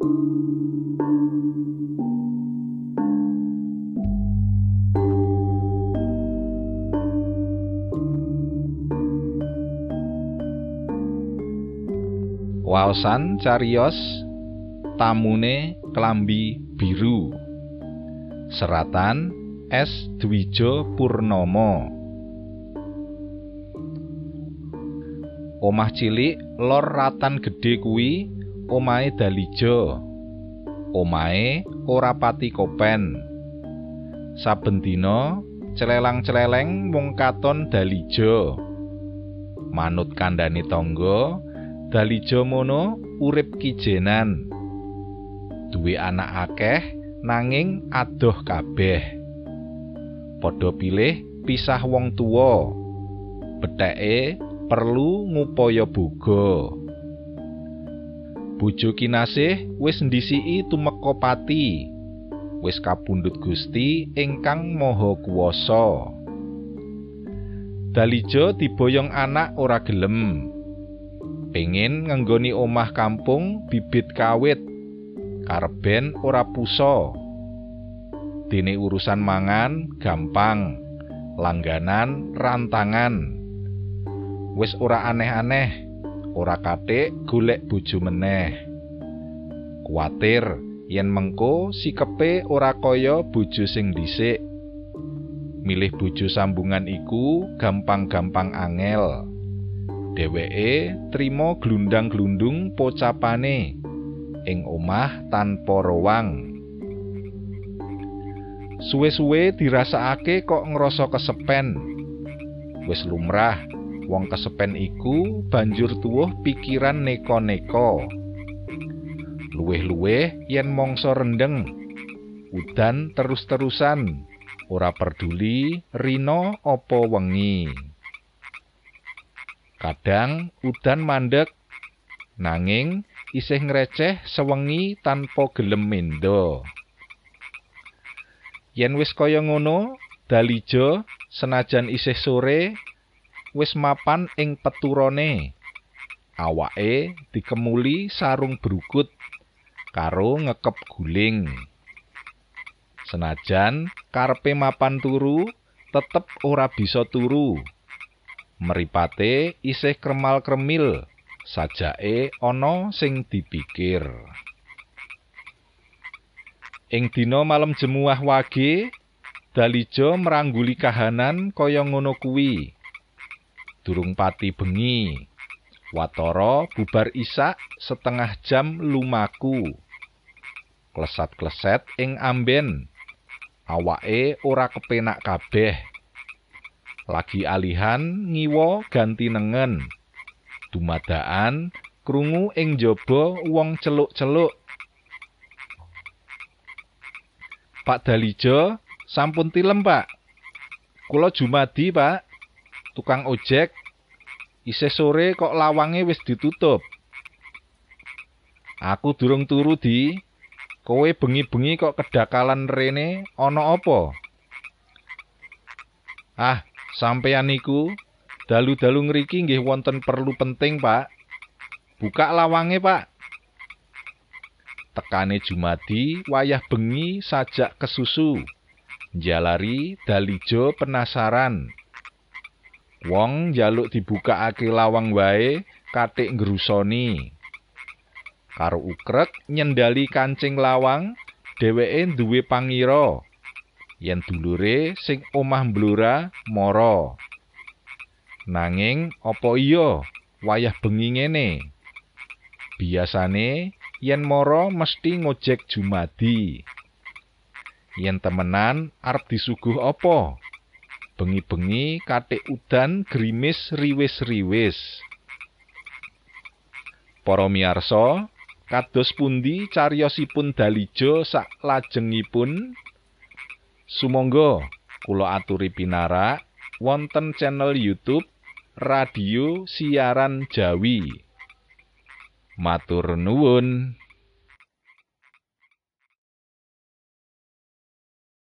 Waosan carios tamune klambi biru. Seratan S. Dwijo Purnomo Omah cilik lor ratan gedhe kuwi omahe Dalijo. Omahe ora pati kopen. Saben dina celelang-celeleng mung katon Dalijo. Manut kandhane tangga, Dalijo mono urip kijenan. Duwe anak akeh nanging adoh kabeh. Padha pilih pisah wong tuwa. Betheke perlu ngupaya boga. Bojo kinasih wis ndisiki tumeka pati. Wis kapundhut Gusti ingkang Maha Kuwasa. Dalijo diboyong anak ora gelem. Pengin ngenggoni omah kampung bibit kawit. Karben ora puso. Dene urusan mangan gampang. Langganan rantangan. Wis ora aneh-aneh. Ora kathik golek bojo meneh. Kuatir yen mengko sikepe ora kaya bojo sing dhisik. Milih bojo sambungan iku gampang-gampang angel. Dheweke trima glundang-glundung pocapane ing omah tanpa rowang. Suwe-suwe dirasakake kok ngrasa kesepen. Wis lumrah wong kesepen iku banjur tuwuh pikiran neko-neko. Luweh-luweh yen mangsa rendeng. Udan terus-terusan, ora peduli rino apa wengi. Kadang udan mandek nanging isih ngreceh sewengi tanpa gelem mendo. Yen wis kaya ngono, Dalijo senajan isih sore wis mapan ing peturone. Awake dikemuli sarung brukut karo ngekep guling. Senajan karepe mapan turu, tetep ora bisa turu. Meripate isih kremal-kremil, sajake ana sing dipikir. Ing dina malam jemuah wage, Dalijo merangguli kahanan kaya ngono kuwi. Durung pati bengi. Watara bubar isak setengah jam lumaku. Klesat-kleset ing amben. Awake ora kepenak kabeh. Lagi alihan ngiwa ganti nengen. Dumadaan krungu ing jaba wong celuk-celuk. Pak Dalijo sampun tilem, Pak. Kula jumadi, Pak. Tukang ojek isih sore kok lawange wis ditutup. Aku durung turu di. Kowe bengi-bengi kok kedakalan rene ana apa? Ah, sampeyan niku dalu-dalu ngriki nggih wonten perlu penting, Pak. Buka lawange, Pak. Tekane Jumadi wayah bengi sajak kesusu. Jalari Dalijo penasaran. Wong njaluk dibukakake lawang wae katik ngrusoni. Karo ukrek nyendali kancing lawang, dheweke duwe pangira yen dulure sing omah Blora mara. Nanging apa iya wayah bengi ngene? Biasane yen mara mesti ngojek Jumadi. Yen temenan arep disuguh apa? Bengi-bengi katik udan grimis riwis-riwis. Para miyarsa, kados pundi cariyosipun Dalijo sak lajengipun? Sumangga kula aturi pinarak wonten channel YouTube Radio Siaran Jawi. Matur nuwun.